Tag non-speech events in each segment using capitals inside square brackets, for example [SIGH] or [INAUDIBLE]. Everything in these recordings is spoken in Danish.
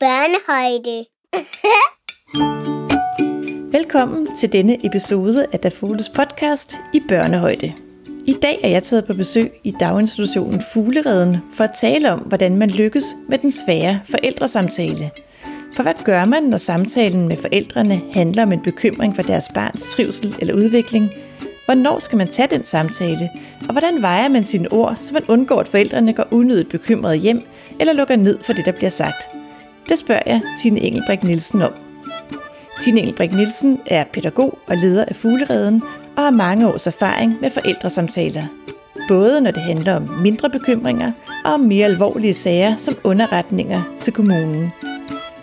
børnehøjde. [LAUGHS] Velkommen til denne episode af Dafoles podcast i børnehøjde. I dag er jeg taget på besøg i daginstitutionen Fuglereden for at tale om, hvordan man lykkes med den svære forældresamtale. For hvad gør man, når samtalen med forældrene handler om en bekymring for deres barns trivsel eller udvikling? Hvornår skal man tage den samtale? Og hvordan vejer man sine ord, så man undgår, at forældrene går unødigt bekymrede hjem eller lukker ned for det, der bliver sagt? Det spørger jeg Tine Engelbrecht Nielsen om. Tine Engelbrecht Nielsen er pædagog og leder af Fuglereden og har mange års erfaring med forældresamtaler. Både når det handler om mindre bekymringer og om mere alvorlige sager som underretninger til kommunen.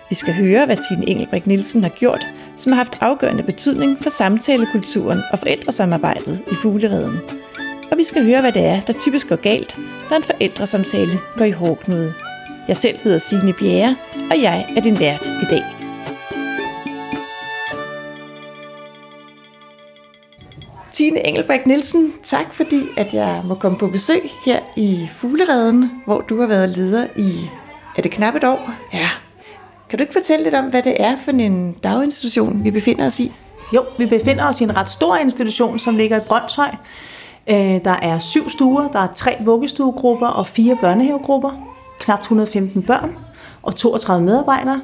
Vi skal høre, hvad Tine Engelbrecht Nielsen har gjort, som har haft afgørende betydning for samtalekulturen og forældresamarbejdet i Fuglereden. Og vi skal høre, hvad det er, der typisk går galt, når en forældresamtale går i hårdknude. Jeg selv hedder Signe Bjerre, og jeg er din vært i dag. Tine Engelbrecht Nielsen, tak fordi at jeg må komme på besøg her i Fuglereden, hvor du har været leder i, er det knap et år? Ja. Kan du ikke fortælle lidt om, hvad det er for en daginstitution, vi befinder os i? Jo, vi befinder os i en ret stor institution, som ligger i Brøndshøj. Øh, der er syv stuer, der er tre vuggestuegrupper og fire børnehavegrupper, knap 115 børn og 32 medarbejdere,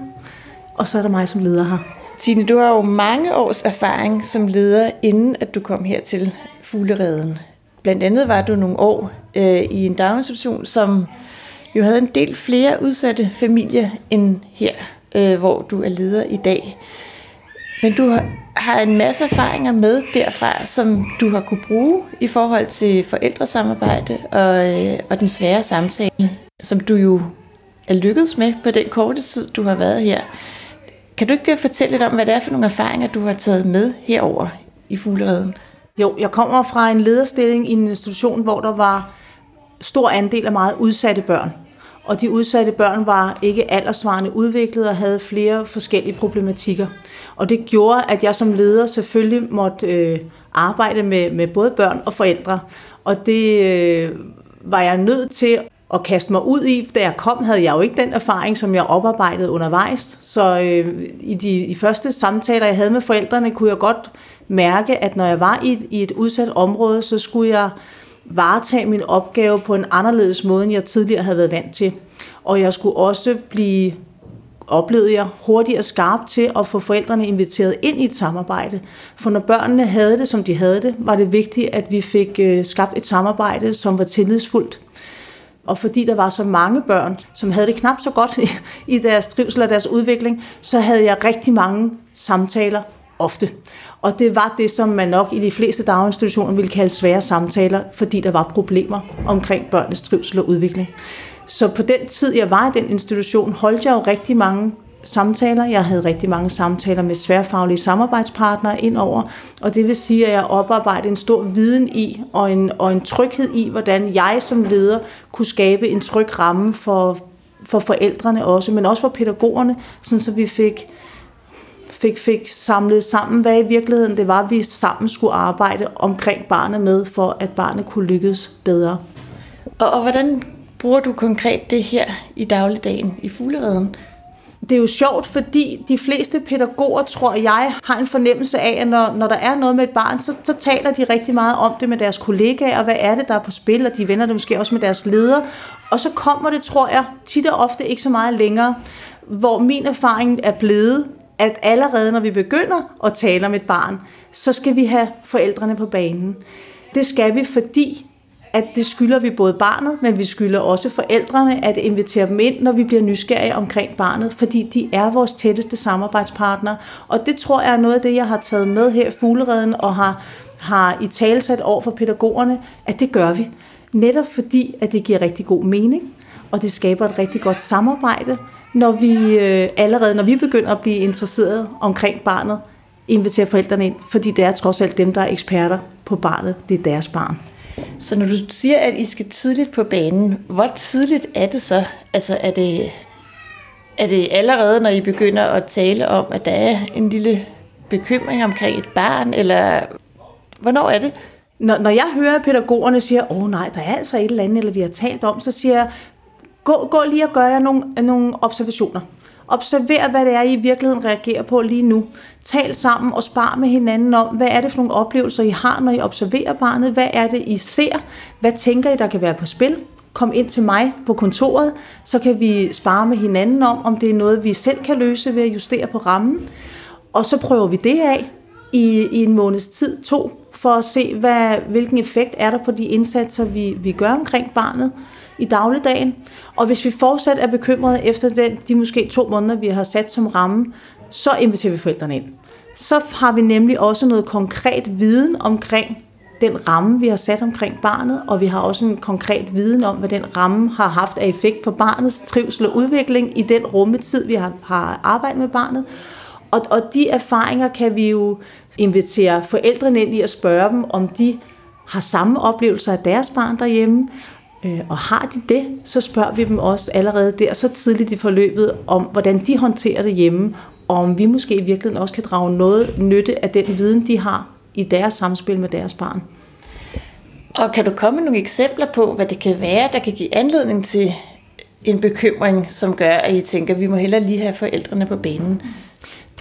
og så er der mig som leder her. Tine, du har jo mange års erfaring som leder, inden at du kom her til Fuglereden. Blandt andet var du nogle år øh, i en daginstitution, som jo havde en del flere udsatte familier end her, øh, hvor du er leder i dag. Men du har, har en masse erfaringer med derfra, som du har kunne bruge i forhold til forældresamarbejde og, øh, og den svære samtale, som du jo er lykkedes med på den korte tid, du har været her. Kan du ikke fortælle lidt om, hvad det er for nogle erfaringer, du har taget med herover i Fuglereden? Jo, jeg kommer fra en lederstilling i en institution, hvor der var stor andel af meget udsatte børn. Og de udsatte børn var ikke aldersvarende udviklet og havde flere forskellige problematikker. Og det gjorde, at jeg som leder selvfølgelig måtte øh, arbejde med, med både børn og forældre. Og det øh, var jeg nødt til at kaste mig ud i. Da jeg kom, havde jeg jo ikke den erfaring, som jeg oparbejdede undervejs. Så øh, i de i første samtaler, jeg havde med forældrene, kunne jeg godt mærke, at når jeg var i et, i et udsat område, så skulle jeg varetage min opgave på en anderledes måde, end jeg tidligere havde været vant til. Og jeg skulle også blive oplevede jeg hurtigt skarp til at få forældrene inviteret ind i et samarbejde. For når børnene havde det, som de havde det, var det vigtigt, at vi fik øh, skabt et samarbejde, som var tillidsfuldt. Og fordi der var så mange børn, som havde det knap så godt i deres trivsel og deres udvikling, så havde jeg rigtig mange samtaler ofte. Og det var det, som man nok i de fleste daginstitutioner ville kalde svære samtaler, fordi der var problemer omkring børnenes trivsel og udvikling. Så på den tid, jeg var i den institution, holdt jeg jo rigtig mange samtaler. Jeg havde rigtig mange samtaler med sværfaglige samarbejdspartnere indover, og det vil sige, at jeg oparbejdede en stor viden i og en, og en tryghed i, hvordan jeg som leder kunne skabe en tryg ramme for, for forældrene også, men også for pædagogerne, sådan så vi fik, fik, fik samlet sammen, hvad i virkeligheden det var, vi sammen skulle arbejde omkring barnet med, for at barnet kunne lykkes bedre. Og, og hvordan bruger du konkret det her i dagligdagen i fuglereden? Det er jo sjovt, fordi de fleste pædagoger, tror jeg, har en fornemmelse af, at når, når der er noget med et barn, så, så taler de rigtig meget om det med deres kollegaer, og hvad er det, der er på spil, og de vender det måske også med deres ledere. Og så kommer det, tror jeg, tit og ofte ikke så meget længere, hvor min erfaring er blevet, at allerede når vi begynder at tale om et barn, så skal vi have forældrene på banen. Det skal vi, fordi at det skylder vi både barnet, men vi skylder også forældrene at invitere dem ind, når vi bliver nysgerrige omkring barnet, fordi de er vores tætteste samarbejdspartnere. Og det tror jeg er noget af det, jeg har taget med her i Fuglereden og har, har i talsat over for pædagogerne, at det gør vi. Netop fordi, at det giver rigtig god mening, og det skaber et rigtig godt samarbejde, når vi øh, allerede, når vi begynder at blive interesseret omkring barnet, inviterer forældrene ind, fordi det er trods alt dem, der er eksperter på barnet. Det er deres barn. Så når du siger, at I skal tidligt på banen, hvor tidligt er det så? Altså er det, er det allerede, når I begynder at tale om, at der er en lille bekymring omkring et barn, eller hvornår er det? Når, når jeg hører pædagogerne sige, åh nej, der er altså et eller andet, eller vi har talt om, så siger jeg, gå, gå lige og gør jer nogle, nogle observationer. Observer, hvad det er, I i virkeligheden reagerer på lige nu. Tal sammen og spar med hinanden om, hvad er det for nogle oplevelser, I har, når I observerer barnet? Hvad er det, I ser? Hvad tænker I, der kan være på spil? Kom ind til mig på kontoret, så kan vi spare med hinanden om, om det er noget, vi selv kan løse ved at justere på rammen. Og så prøver vi det af i, i en måneds tid, to, for at se, hvad, hvilken effekt er der på de indsatser, vi, vi gør omkring barnet i dagligdagen. Og hvis vi fortsat er bekymrede efter den, de måske to måneder, vi har sat som ramme, så inviterer vi forældrene ind. Så har vi nemlig også noget konkret viden omkring den ramme, vi har sat omkring barnet, og vi har også en konkret viden om, hvad den ramme har haft af effekt for barnets trivsel og udvikling i den rummetid, vi har, har arbejdet med barnet. Og, og de erfaringer kan vi jo invitere forældrene ind i at spørge dem, om de har samme oplevelser af deres barn derhjemme, Øh, og har de det, så spørger vi dem også allerede der så tidligt i forløbet om, hvordan de håndterer det hjemme, og om vi måske i virkeligheden også kan drage noget nytte af den viden, de har i deres samspil med deres barn. Og kan du komme med nogle eksempler på, hvad det kan være, der kan give anledning til en bekymring, som gør, at I tænker, at vi må hellere lige have forældrene på banen?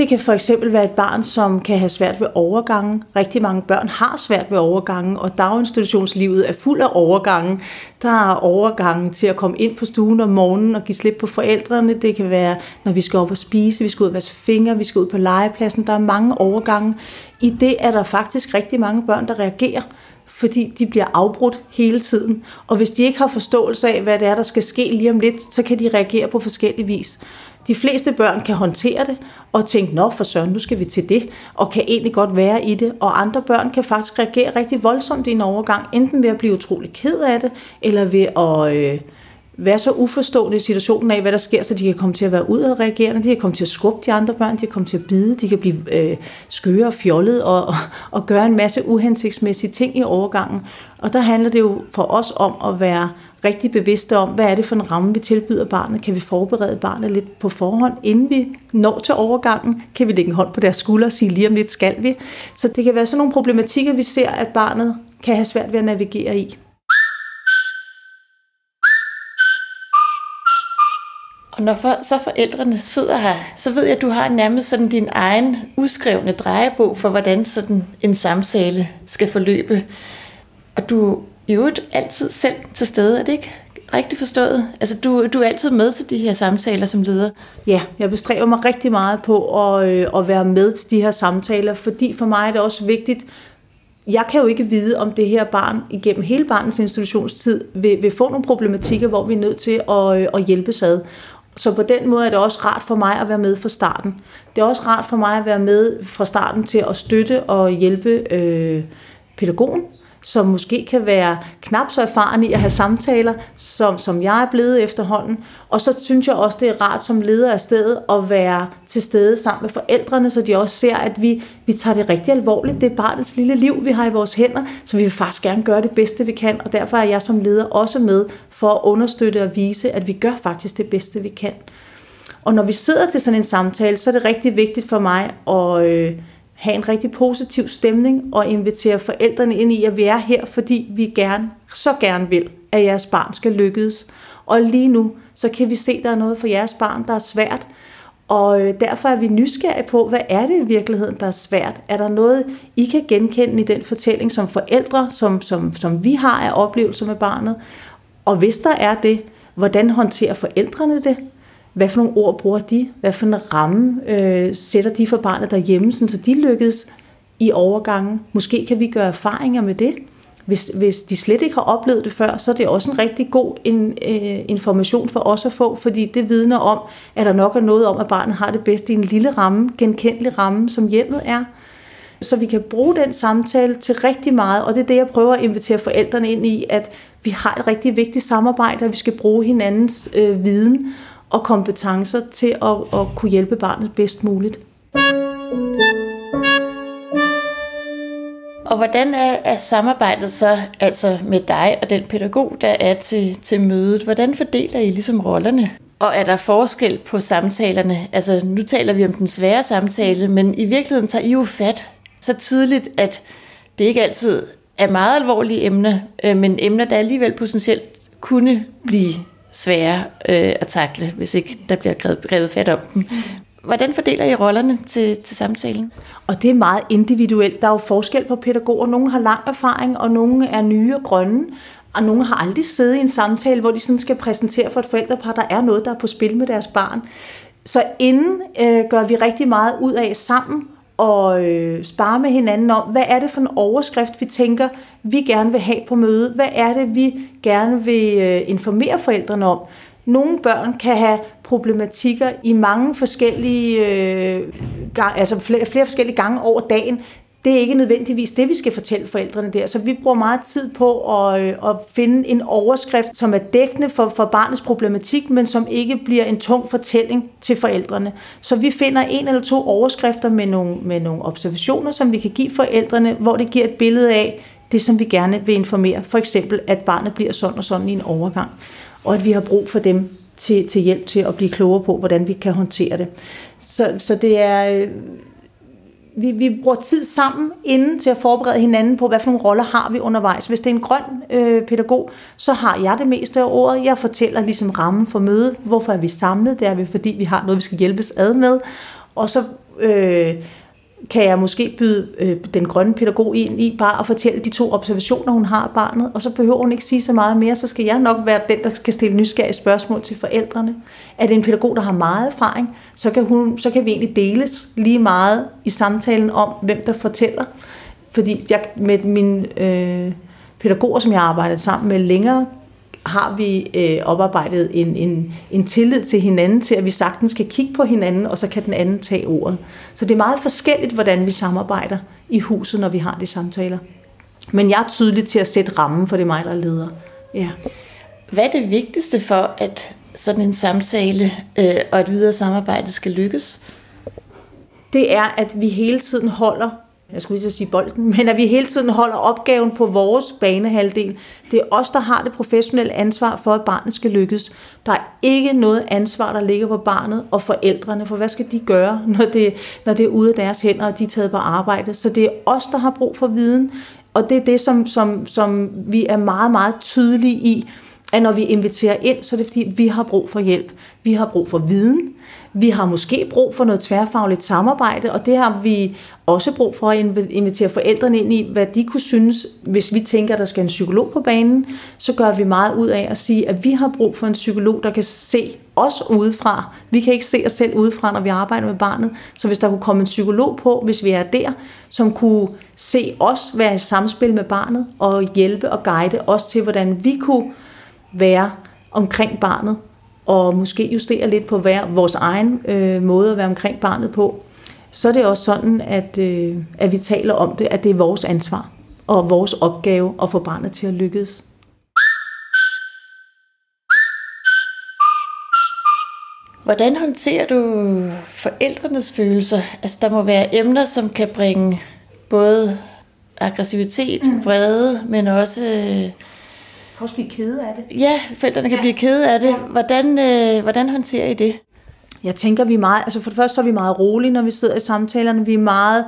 Det kan for eksempel være et barn, som kan have svært ved overgangen. Rigtig mange børn har svært ved overgangen, og daginstitutionslivet er fuld af overgangen. Der er overgangen til at komme ind på stuen om morgenen og give slip på forældrene. Det kan være, når vi skal op og spise, vi skal ud og vaske fingre, vi skal ud på legepladsen. Der er mange overgange. I det er der faktisk rigtig mange børn, der reagerer fordi de bliver afbrudt hele tiden. Og hvis de ikke har forståelse af, hvad det er, der skal ske lige om lidt, så kan de reagere på forskellige vis. De fleste børn kan håndtere det og tænke, nå for søren, nu skal vi til det, og kan egentlig godt være i det. Og andre børn kan faktisk reagere rigtig voldsomt i en overgang, enten ved at blive utrolig ked af det, eller ved at øh, være så uforstående i situationen af, hvad der sker, så de kan komme til at være udadreagerende, de kan komme til at skubbe de andre børn, de kan komme til at bide, de kan blive øh, skøre og fjollet og, og, og gøre en masse uhensigtsmæssige ting i overgangen. Og der handler det jo for os om at være rigtig bevidste om, hvad er det for en ramme, vi tilbyder barnet? Kan vi forberede barnet lidt på forhånd, inden vi når til overgangen? Kan vi lægge en hånd på deres skulder og sige, lige om lidt skal vi? Så det kan være sådan nogle problematikker, vi ser, at barnet kan have svært ved at navigere i. Og når for, så forældrene sidder her, så ved jeg, at du har nærmest sådan din egen uskrevne drejebog for, hvordan sådan en samtale skal forløbe. Og du i øvrigt altid selv til stede, er det ikke rigtigt forstået? Altså, du, du er altid med til de her samtaler som leder. Ja, jeg bestræber mig rigtig meget på at, øh, at være med til de her samtaler, fordi for mig er det også vigtigt, jeg kan jo ikke vide, om det her barn igennem hele barnets institutionstid vil, vil få nogle problematikker, hvor vi er nødt til at, øh, at hjælpe ad. Så på den måde er det også rart for mig at være med fra starten. Det er også rart for mig at være med fra starten til at støtte og hjælpe øh, pædagogen, som måske kan være knap så erfaren i at have samtaler, som, som jeg er blevet efterhånden. Og så synes jeg også, det er rart som leder af stedet at være til stede sammen med forældrene, så de også ser, at vi, vi tager det rigtig alvorligt. Det er barnets lille liv, vi har i vores hænder, så vi vil faktisk gerne gøre det bedste, vi kan. Og derfor er jeg som leder også med for at understøtte og vise, at vi gør faktisk det bedste, vi kan. Og når vi sidder til sådan en samtale, så er det rigtig vigtigt for mig at... Øh, have en rigtig positiv stemning og invitere forældrene ind i, at vi er her, fordi vi gerne, så gerne vil, at jeres barn skal lykkes. Og lige nu, så kan vi se, at der er noget for jeres barn, der er svært. Og øh, derfor er vi nysgerrige på, hvad er det i virkeligheden, der er svært? Er der noget, I kan genkende i den fortælling som forældre, som, som, som vi har af oplevelser med barnet? Og hvis der er det, hvordan håndterer forældrene det? Hvad for nogle ord bruger de? Hvad for en ramme øh, sætter de for barnet derhjemme, sådan, så de lykkes i overgangen? Måske kan vi gøre erfaringer med det. Hvis, hvis de slet ikke har oplevet det før, så er det også en rigtig god in, øh, information for os at få, fordi det vidner om, at der nok er noget om, at barnet har det bedst i en lille ramme, genkendelig ramme, som hjemmet er. Så vi kan bruge den samtale til rigtig meget, og det er det, jeg prøver at invitere forældrene ind i, at vi har et rigtig vigtigt samarbejde, og vi skal bruge hinandens øh, viden og kompetencer til at, at kunne hjælpe barnet bedst muligt. Og hvordan er, er samarbejdet så altså med dig og den pædagog, der er til, til mødet? Hvordan fordeler I ligesom rollerne? Og er der forskel på samtalerne? Altså nu taler vi om den svære samtale, men i virkeligheden tager I jo fat så tidligt, at det ikke altid er meget alvorlige emner, øh, men emner, der alligevel potentielt kunne blive svære øh, at takle, hvis ikke der bliver grevet, fat om dem. Hvordan fordeler I rollerne til, til samtalen? Og det er meget individuelt. Der er jo forskel på pædagoger. Nogle har lang erfaring, og nogle er nye og grønne. Og nogle har aldrig siddet i en samtale, hvor de sådan skal præsentere for et forældrepar, der er noget, der er på spil med deres barn. Så inden øh, gør vi rigtig meget ud af sammen og øh, spare med hinanden om, hvad er det for en overskrift, vi tænker, vi gerne vil have på møde? Hvad er det, vi gerne vil øh, informere forældrene om? Nogle børn kan have problematikker i mange forskellige, øh, gang, altså flere, flere forskellige gange over dagen det er ikke nødvendigvis det, vi skal fortælle forældrene der. Så vi bruger meget tid på at, øh, at finde en overskrift, som er dækkende for, for barnets problematik, men som ikke bliver en tung fortælling til forældrene. Så vi finder en eller to overskrifter med nogle, med nogle observationer, som vi kan give forældrene, hvor det giver et billede af det, som vi gerne vil informere. For eksempel, at barnet bliver sådan og sådan i en overgang, og at vi har brug for dem til, til hjælp til at blive klogere på, hvordan vi kan håndtere det. Så, så det er øh, vi, vi bruger tid sammen inden til at forberede hinanden på, hvad for nogle roller har vi undervejs. Hvis det er en grøn øh, pædagog, så har jeg det meste af ordet. Jeg fortæller ligesom rammen for mødet. Hvorfor er vi samlet? Det er vi, fordi vi har noget, vi skal hjælpes ad med. Og så øh, kan jeg måske byde øh, den grønne pædagog ind i bare at fortælle de to observationer, hun har af barnet, og så behøver hun ikke sige så meget mere, så skal jeg nok være den, der skal stille nysgerrige spørgsmål til forældrene. Er det en pædagog, der har meget erfaring, så kan, hun, så kan vi egentlig deles lige meget i samtalen om, hvem der fortæller. Fordi jeg, med mine øh, pædagoger, som jeg har arbejdet sammen med længere, har vi øh, oparbejdet en, en, en tillid til hinanden, til at vi sagtens kan kigge på hinanden, og så kan den anden tage ordet. Så det er meget forskelligt, hvordan vi samarbejder i huset, når vi har de samtaler. Men jeg er tydelig til at sætte rammen, for det er mig, der er leder. Ja. Hvad er det vigtigste for, at sådan en samtale øh, og et videre samarbejde skal lykkes? Det er, at vi hele tiden holder jeg skulle lige sige bolden, [LAUGHS] men at vi hele tiden holder opgaven på vores banehalvdel. Det er os, der har det professionelle ansvar for, at barnet skal lykkes. Der er ikke noget ansvar, der ligger på barnet og forældrene, for hvad skal de gøre, [LAUGHS] når det, når det er ude af deres hænder, og de er taget på arbejde. Så det er os, der har brug for viden, og det er det, som, som, som vi er meget, meget tydelige i, at når vi inviterer ind, så er det fordi, vi har brug for hjælp. Vi har brug for viden. Vi har måske brug for noget tværfagligt samarbejde, og det har vi også brug for at invitere forældrene ind i, hvad de kunne synes, hvis vi tænker, at der skal en psykolog på banen, så gør vi meget ud af at sige, at vi har brug for en psykolog, der kan se os udefra. Vi kan ikke se os selv udefra, når vi arbejder med barnet. Så hvis der kunne komme en psykolog på, hvis vi er der, som kunne se os være i samspil med barnet og hjælpe og guide os til, hvordan vi kunne være omkring barnet, og måske justere lidt på hver, vores egen øh, måde at være omkring barnet på, så er det også sådan, at, øh, at vi taler om det, at det er vores ansvar og vores opgave at få barnet til at lykkes. Hvordan håndterer du forældrenes følelser? Altså, der må være emner, som kan bringe både aggressivitet, mm. vrede, men også øh, kan også blive kede af det. Ja, forældrene kan ja. blive kede af det. Hvordan, øh, hvordan håndterer I det? Jeg tænker, vi er meget, altså for det første så er vi meget rolige, når vi sidder i samtalerne. Vi er meget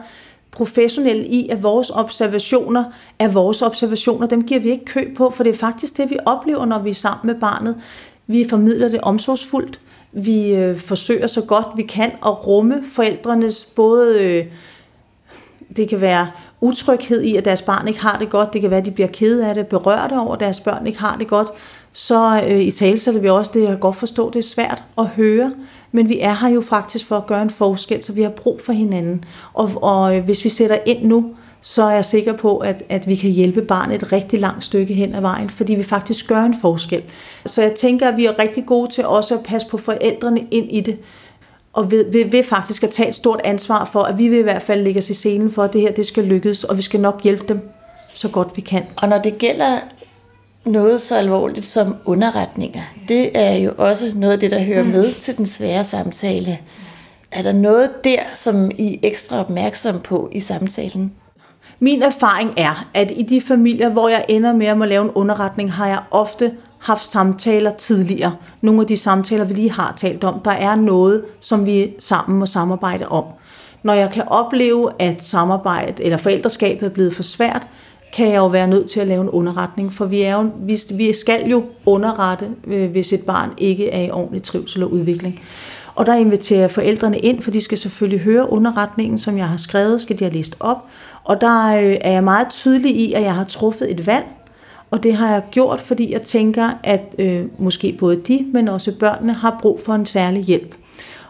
professionelle i, at vores observationer er vores observationer. Dem giver vi ikke kø på, for det er faktisk det, vi oplever, når vi er sammen med barnet. Vi formidler det omsorgsfuldt. Vi øh, forsøger så godt vi kan at rumme forældrenes både... Øh, det kan være utryghed i, at deres barn ikke har det godt, det kan være, at de bliver ked af det, berørt over, at deres børn ikke har det godt, så øh, i talsætter vi også det, jeg godt forstå, det er svært at høre, men vi er her jo faktisk for at gøre en forskel, så vi har brug for hinanden. Og, og øh, hvis vi sætter ind nu, så er jeg sikker på, at, at vi kan hjælpe barnet et rigtig langt stykke hen ad vejen, fordi vi faktisk gør en forskel. Så jeg tænker, at vi er rigtig gode til også at passe på forældrene ind i det og ved, ved, ved faktisk at tage et stort ansvar for, at vi vil i hvert fald lægge os i scenen for, at det her det skal lykkes, og vi skal nok hjælpe dem så godt vi kan. Og når det gælder noget så alvorligt som underretninger, det er jo også noget af det, der hører med til den svære samtale. Er der noget der, som I er ekstra opmærksom på i samtalen? Min erfaring er, at i de familier, hvor jeg ender med at må lave en underretning, har jeg ofte haft samtaler tidligere. Nogle af de samtaler, vi lige har talt om, der er noget, som vi sammen må samarbejde om. Når jeg kan opleve, at samarbejde eller forældreskabet er blevet for svært, kan jeg jo være nødt til at lave en underretning, for vi, er jo, vi, vi skal jo underrette, øh, hvis et barn ikke er i ordentlig trivsel og udvikling. Og der inviterer jeg forældrene ind, for de skal selvfølgelig høre underretningen, som jeg har skrevet, skal de have læst op. Og der øh, er jeg meget tydelig i, at jeg har truffet et valg, og det har jeg gjort, fordi jeg tænker, at øh, måske både de, men også børnene har brug for en særlig hjælp.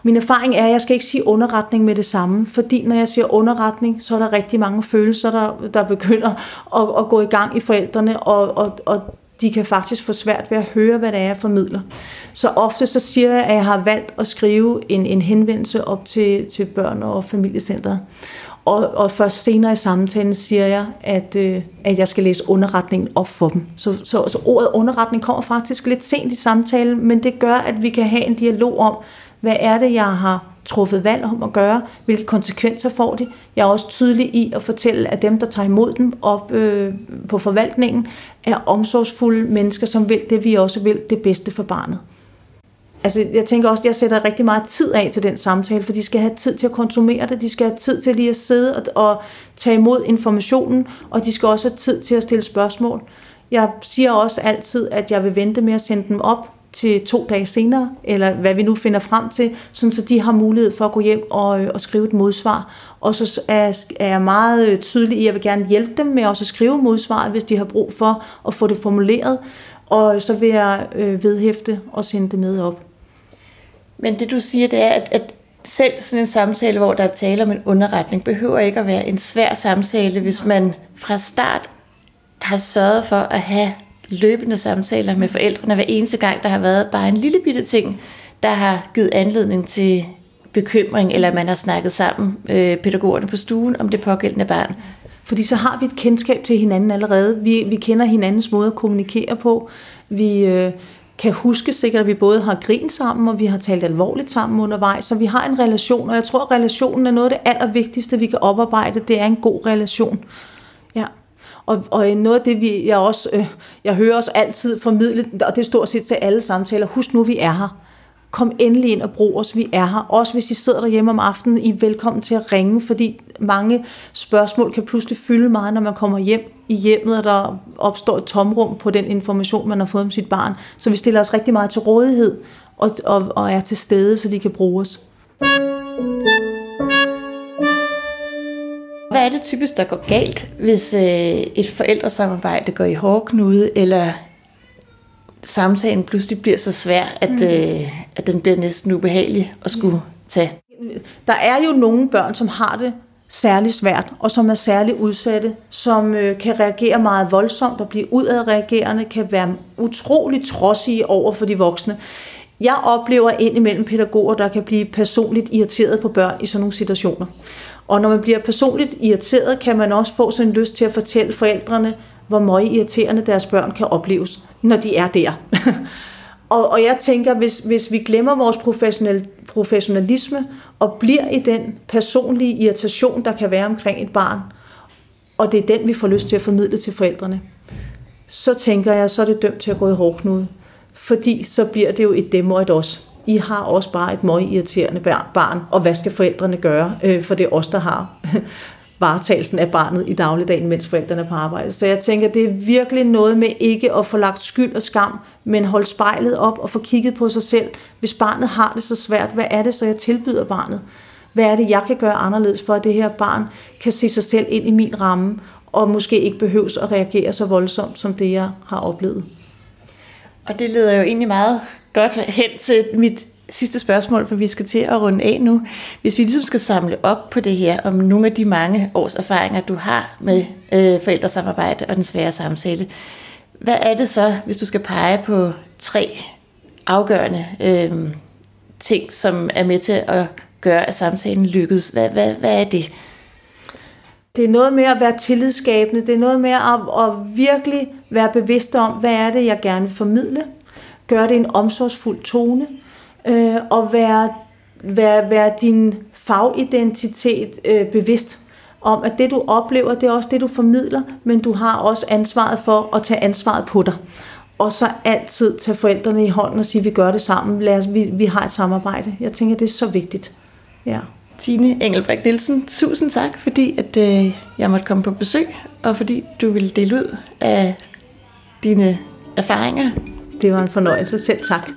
Min erfaring er, at jeg skal ikke sige underretning med det samme, fordi når jeg siger underretning, så er der rigtig mange følelser, der, der begynder at, at gå i gang i forældrene, og, og, og de kan faktisk få svært ved at høre, hvad det er, jeg formidler. Så ofte så siger jeg, at jeg har valgt at skrive en, en henvendelse op til, til børn- og familiecentret. Og, og først senere i samtalen siger jeg, at, øh, at jeg skal læse underretningen op for dem. Så, så, så ordet underretning kommer faktisk lidt sent i samtalen, men det gør, at vi kan have en dialog om, hvad er det, jeg har truffet valg om at gøre? Hvilke konsekvenser får det. Jeg er også tydelig i at fortælle, at dem, der tager imod dem op øh, på forvaltningen, er omsorgsfulde mennesker, som vil det, vi også vil, det bedste for barnet. Altså, jeg tænker også, at jeg sætter rigtig meget tid af til den samtale, for de skal have tid til at konsumere det, de skal have tid til lige at sidde og, og tage imod informationen, og de skal også have tid til at stille spørgsmål. Jeg siger også altid, at jeg vil vente med at sende dem op til to dage senere, eller hvad vi nu finder frem til, sådan så de har mulighed for at gå hjem og, og skrive et modsvar. Og så er, er jeg meget øh, tydelig i, at jeg vil gerne hjælpe dem med også at skrive modsvaret, hvis de har brug for at få det formuleret. Og så vil jeg øh, vedhæfte og sende det med op. Men det du siger, det er, at, at selv sådan en samtale, hvor der er tale om en underretning, behøver ikke at være en svær samtale, hvis man fra start har sørget for at have løbende samtaler med forældrene hver eneste gang, der har været bare en lille bitte ting, der har givet anledning til bekymring, eller man har snakket sammen, øh, pædagogerne på stuen, om det pågældende barn. Fordi så har vi et kendskab til hinanden allerede. Vi, vi kender hinandens måde at kommunikere på. Vi øh, kan huske sikkert, at vi både har grint sammen, og vi har talt alvorligt sammen undervejs. Så vi har en relation, og jeg tror, at relationen er noget af det allervigtigste, vi kan oparbejde. Det er en god relation. Ja. Og, og noget af det, vi, jeg også, øh, jeg hører os altid formidle, og det er stort set til alle samtaler, husk nu, vi er her. Kom endelig ind og brug os, vi er her. Også hvis I sidder derhjemme om aftenen, I er velkommen til at ringe, fordi mange spørgsmål kan pludselig fylde meget, når man kommer hjem i hjemmet, og der opstår et tomrum på den information, man har fået om sit barn. Så vi stiller os rigtig meget til rådighed, og, og, og er til stede, så de kan bruge os. Hvad er det typisk, der går galt, hvis øh, et forældresamarbejde går i hårdknude, eller samtalen pludselig bliver så svær, at, mm. øh, at den bliver næsten ubehagelig at skulle tage? Der er jo nogle børn, som har det særlig svært, og som er særlig udsatte, som øh, kan reagere meget voldsomt og blive udadreagerende, kan være utrolig trodsige over for de voksne. Jeg oplever indimellem pædagoger, der kan blive personligt irriteret på børn i sådan nogle situationer. Og når man bliver personligt irriteret, kan man også få sådan en lyst til at fortælle forældrene, hvor meget irriterende deres børn kan opleves, når de er der. [LAUGHS] og, og jeg tænker, hvis, hvis vi glemmer vores professionel, professionalisme og bliver i den personlige irritation, der kan være omkring et barn, og det er den, vi får lyst til at formidle til forældrene, så tænker jeg, så er det dømt til at gå i hårdknude. Fordi så bliver det jo et dem og et os. I har også bare et møg irriterende barn, og hvad skal forældrene gøre? Øh, for det er os, der har [LAUGHS] varetagelsen af barnet i dagligdagen, mens forældrene er på arbejde. Så jeg tænker, det er virkelig noget med ikke at få lagt skyld og skam, men holde spejlet op og få kigget på sig selv. Hvis barnet har det så svært, hvad er det så, jeg tilbyder barnet? Hvad er det, jeg kan gøre anderledes for, at det her barn kan se sig selv ind i min ramme, og måske ikke behøves at reagere så voldsomt, som det jeg har oplevet. Og det leder jo egentlig meget godt hen til mit sidste spørgsmål, for vi skal til at runde af nu. Hvis vi ligesom skal samle op på det her, om nogle af de mange års erfaringer, du har med øh, forældresamarbejde og den svære samtale, hvad er det så, hvis du skal pege på tre afgørende øh, ting, som er med til at gøre, at samtalen lykkes? Hvad, hvad, hvad er det? Det er noget med at være tillidsskabende. Det er noget med at, at virkelig være bevidst om, hvad er det, jeg gerne vil formidle. Gør det i en omsorgsfuld tone øh, og være, være, være din fagidentitet øh, bevidst om, at det du oplever, det er også det du formidler, men du har også ansvaret for at tage ansvaret på dig. Og så altid tage forældrene i hånden og sige, vi gør det sammen, Lad os, vi, vi har et samarbejde. Jeg tænker, det er så vigtigt. Ja. Tine Engelbrecht Nielsen, tusind tak, fordi at, øh, jeg måtte komme på besøg og fordi du ville dele ud af dine erfaringer. Det var en fornøjelse. Selv tak.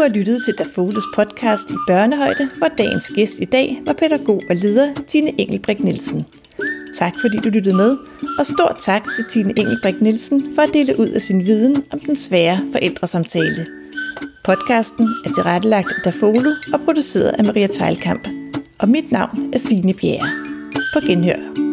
Du har lyttet til Dafoles podcast i børnehøjde, hvor dagens gæst i dag var pædagog og leder Tine Engelbrecht Nielsen. Tak fordi du lyttede med, og stort tak til Tine Engelbrecht Nielsen for at dele ud af sin viden om den svære forældresamtale. Podcasten er tilrettelagt af Dafolo og produceret af Maria Teilkamp. Og mit navn er Signe Bjerre. På genhør.